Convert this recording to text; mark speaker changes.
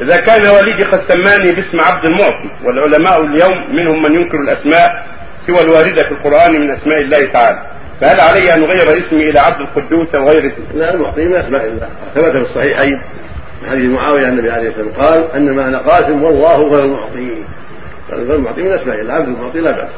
Speaker 1: إذا كان والدي قد سماني باسم عبد المعطي والعلماء اليوم منهم من ينكر الأسماء سوى الواردة في القرآن من أسماء الله تعالى. فهل علي أن أغير اسمي إلى عبد القدوس أو غير اسمي؟
Speaker 2: لا المعطي من أسماء الله ثبت في الصحيحين من حديث معاوية النبي عليه الصلاة والسلام قال أنما أنا قاسم والله غير المعطي. فالمعطي من أسماء الله عبد المعطي لا بأس.